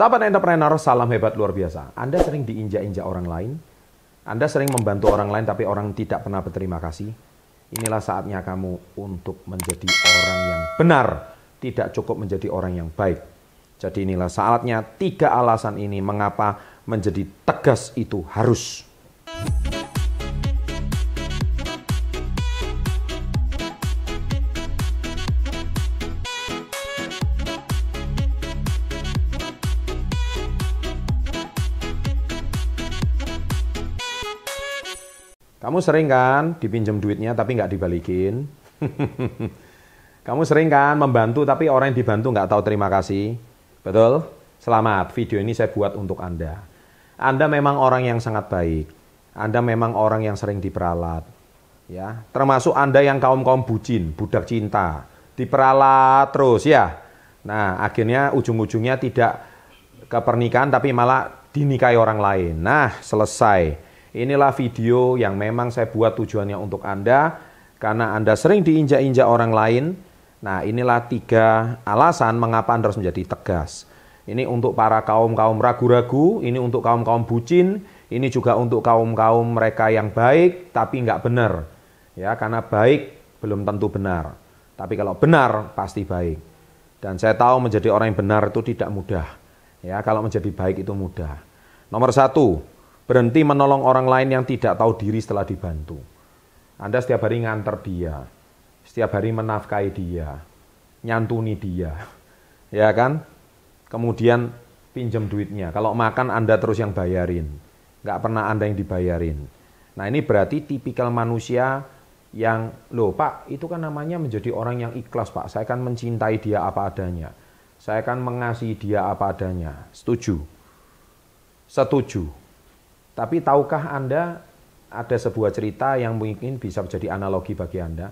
Sahabat entrepreneur, salam hebat luar biasa. Anda sering diinjak-injak orang lain? Anda sering membantu orang lain tapi orang tidak pernah berterima kasih? Inilah saatnya kamu untuk menjadi orang yang benar, tidak cukup menjadi orang yang baik. Jadi inilah saatnya tiga alasan ini mengapa menjadi tegas itu harus. Kamu sering kan dipinjam duitnya tapi nggak dibalikin? Kamu sering kan membantu tapi orang yang dibantu nggak tahu terima kasih? Betul? Selamat, video ini saya buat untuk Anda. Anda memang orang yang sangat baik. Anda memang orang yang sering diperalat. Ya, termasuk Anda yang kaum-kaum bucin, budak cinta, diperalat terus ya. Nah, akhirnya ujung-ujungnya tidak ke pernikahan tapi malah dinikahi orang lain. Nah, selesai. Inilah video yang memang saya buat tujuannya untuk Anda, karena Anda sering diinjak-injak orang lain. Nah, inilah tiga alasan mengapa Anda harus menjadi tegas. Ini untuk para kaum-kaum ragu-ragu, ini untuk kaum-kaum bucin, ini juga untuk kaum-kaum mereka yang baik tapi nggak benar. Ya, karena baik belum tentu benar. Tapi kalau benar pasti baik. Dan saya tahu menjadi orang yang benar itu tidak mudah. Ya, kalau menjadi baik itu mudah. Nomor satu, Berhenti menolong orang lain yang tidak tahu diri setelah dibantu. Anda setiap hari nganter dia, setiap hari menafkahi dia, nyantuni dia, ya kan? Kemudian pinjam duitnya. Kalau makan Anda terus yang bayarin, nggak pernah Anda yang dibayarin. Nah ini berarti tipikal manusia yang, loh Pak, itu kan namanya menjadi orang yang ikhlas Pak. Saya akan mencintai dia apa adanya. Saya akan mengasihi dia apa adanya. Setuju? Setuju. Tapi tahukah Anda ada sebuah cerita yang mungkin bisa menjadi analogi bagi Anda?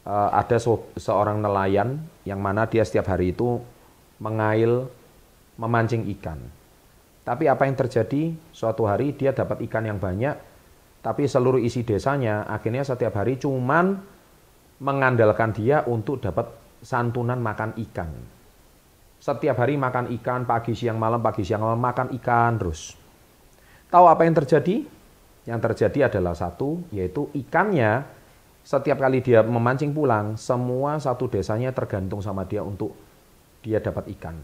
Uh, ada seorang nelayan yang mana dia setiap hari itu mengail, memancing ikan. Tapi apa yang terjadi? Suatu hari dia dapat ikan yang banyak, tapi seluruh isi desanya akhirnya setiap hari cuman mengandalkan dia untuk dapat santunan makan ikan. Setiap hari makan ikan, pagi, siang, malam, pagi, siang, malam, makan ikan terus. Tahu apa yang terjadi? Yang terjadi adalah satu, yaitu ikannya setiap kali dia memancing pulang, semua satu desanya tergantung sama dia untuk dia dapat ikan.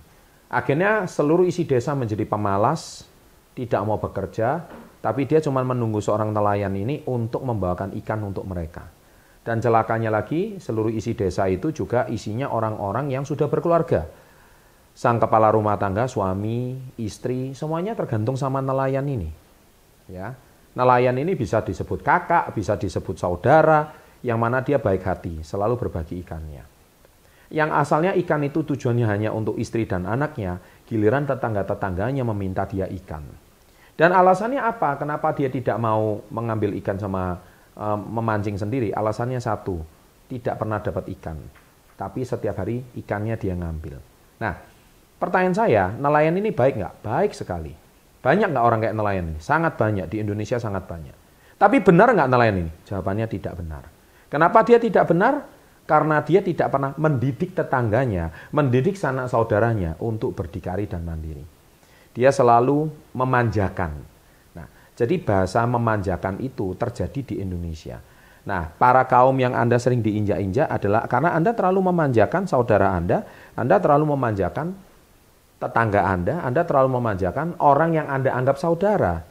Akhirnya seluruh isi desa menjadi pemalas, tidak mau bekerja, tapi dia cuma menunggu seorang nelayan ini untuk membawakan ikan untuk mereka. Dan celakanya lagi, seluruh isi desa itu juga isinya orang-orang yang sudah berkeluarga sang kepala rumah tangga, suami, istri, semuanya tergantung sama nelayan ini. Ya. Nelayan ini bisa disebut kakak, bisa disebut saudara, yang mana dia baik hati, selalu berbagi ikannya. Yang asalnya ikan itu tujuannya hanya untuk istri dan anaknya, giliran tetangga-tetangganya meminta dia ikan. Dan alasannya apa? Kenapa dia tidak mau mengambil ikan sama um, memancing sendiri? Alasannya satu, tidak pernah dapat ikan. Tapi setiap hari ikannya dia ngambil. Nah, Pertanyaan saya, nelayan ini baik nggak? Baik sekali. Banyak nggak orang kayak nelayan ini? Sangat banyak, di Indonesia sangat banyak. Tapi benar nggak nelayan ini? Jawabannya tidak benar. Kenapa dia tidak benar? Karena dia tidak pernah mendidik tetangganya, mendidik sanak saudaranya untuk berdikari dan mandiri. Dia selalu memanjakan. Nah, jadi bahasa memanjakan itu terjadi di Indonesia. Nah, para kaum yang Anda sering diinjak-injak adalah karena Anda terlalu memanjakan saudara Anda, Anda terlalu memanjakan tetangga Anda, Anda terlalu memanjakan orang yang Anda anggap saudara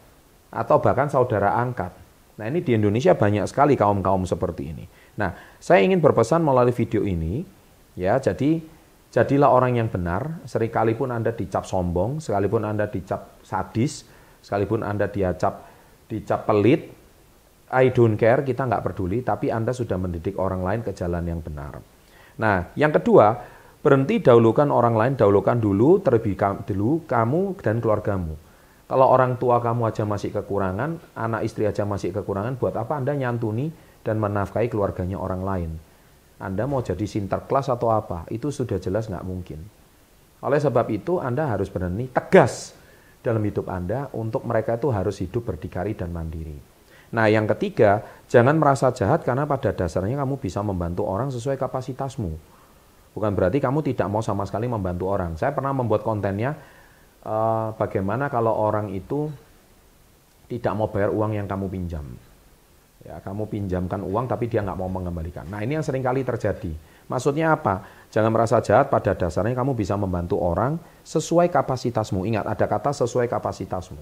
atau bahkan saudara angkat. Nah, ini di Indonesia banyak sekali kaum-kaum seperti ini. Nah, saya ingin berpesan melalui video ini ya, jadi jadilah orang yang benar, sekalipun Anda dicap sombong, sekalipun Anda dicap sadis, sekalipun Anda dicap dicap pelit, I don't care, kita nggak peduli, tapi Anda sudah mendidik orang lain ke jalan yang benar. Nah, yang kedua, Berhenti dahulukan orang lain, dahulukan dulu terlebih dulu kamu dan keluargamu. Kalau orang tua kamu aja masih kekurangan, anak istri aja masih kekurangan, buat apa Anda nyantuni dan menafkahi keluarganya orang lain? Anda mau jadi sinterklas atau apa? Itu sudah jelas nggak mungkin. Oleh sebab itu Anda harus berani tegas dalam hidup Anda untuk mereka itu harus hidup berdikari dan mandiri. Nah yang ketiga, jangan merasa jahat karena pada dasarnya kamu bisa membantu orang sesuai kapasitasmu. Bukan berarti kamu tidak mau sama sekali membantu orang. Saya pernah membuat kontennya uh, bagaimana kalau orang itu tidak mau bayar uang yang kamu pinjam. Ya, kamu pinjamkan uang tapi dia nggak mau mengembalikan. Nah ini yang sering kali terjadi. Maksudnya apa? Jangan merasa jahat pada dasarnya kamu bisa membantu orang sesuai kapasitasmu. Ingat ada kata sesuai kapasitasmu.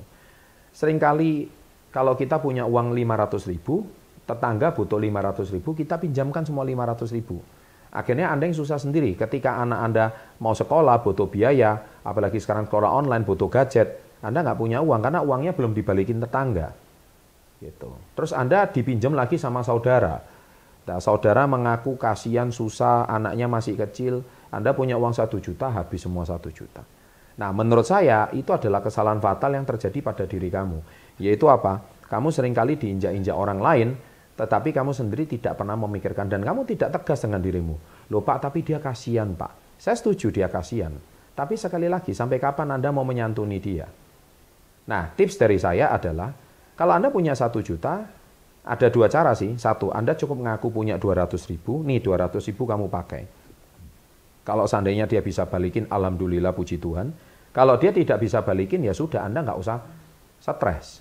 Seringkali kalau kita punya uang 500 ribu, tetangga butuh 500 ribu, kita pinjamkan semua 500 ribu. Akhirnya Anda yang susah sendiri. Ketika anak Anda mau sekolah, butuh biaya, apalagi sekarang sekolah online, butuh gadget, Anda nggak punya uang karena uangnya belum dibalikin tetangga. Gitu. Terus Anda dipinjam lagi sama saudara. Nah, saudara mengaku kasihan, susah, anaknya masih kecil, Anda punya uang satu juta, habis semua satu juta. Nah, menurut saya itu adalah kesalahan fatal yang terjadi pada diri kamu. Yaitu apa? Kamu sering kali diinjak-injak orang lain, tetapi kamu sendiri tidak pernah memikirkan dan kamu tidak tegas dengan dirimu. Loh Pak, tapi dia kasihan Pak. Saya setuju dia kasihan. Tapi sekali lagi, sampai kapan Anda mau menyantuni dia? Nah, tips dari saya adalah, kalau Anda punya satu juta, ada dua cara sih. Satu, Anda cukup ngaku punya 200 ribu, nih 200 ribu kamu pakai. Kalau seandainya dia bisa balikin, Alhamdulillah puji Tuhan. Kalau dia tidak bisa balikin, ya sudah Anda nggak usah stres.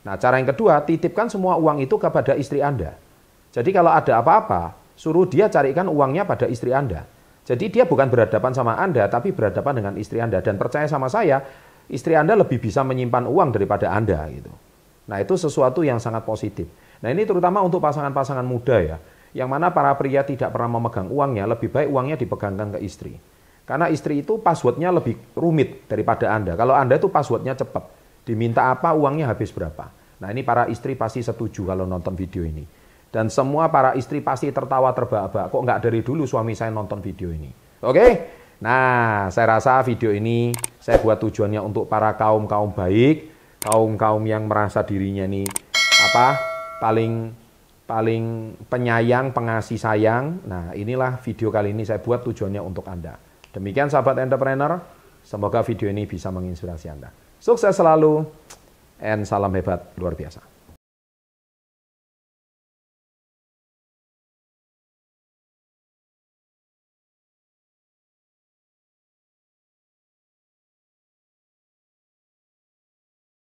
Nah cara yang kedua, titipkan semua uang itu kepada istri Anda. Jadi kalau ada apa-apa, suruh dia carikan uangnya pada istri Anda. Jadi dia bukan berhadapan sama Anda, tapi berhadapan dengan istri Anda. Dan percaya sama saya, istri Anda lebih bisa menyimpan uang daripada Anda. gitu. Nah itu sesuatu yang sangat positif. Nah ini terutama untuk pasangan-pasangan muda ya, yang mana para pria tidak pernah memegang uangnya, lebih baik uangnya dipegangkan ke istri. Karena istri itu passwordnya lebih rumit daripada Anda. Kalau Anda itu passwordnya cepat, diminta apa uangnya habis berapa. Nah ini para istri pasti setuju kalau nonton video ini. Dan semua para istri pasti tertawa terbahak-bahak. Kok nggak dari dulu suami saya nonton video ini? Oke? Nah, saya rasa video ini saya buat tujuannya untuk para kaum-kaum baik, kaum-kaum yang merasa dirinya ini apa paling paling penyayang, pengasih sayang. Nah, inilah video kali ini saya buat tujuannya untuk Anda. Demikian sahabat entrepreneur, semoga video ini bisa menginspirasi Anda. Sukses selalu, and salam hebat luar biasa.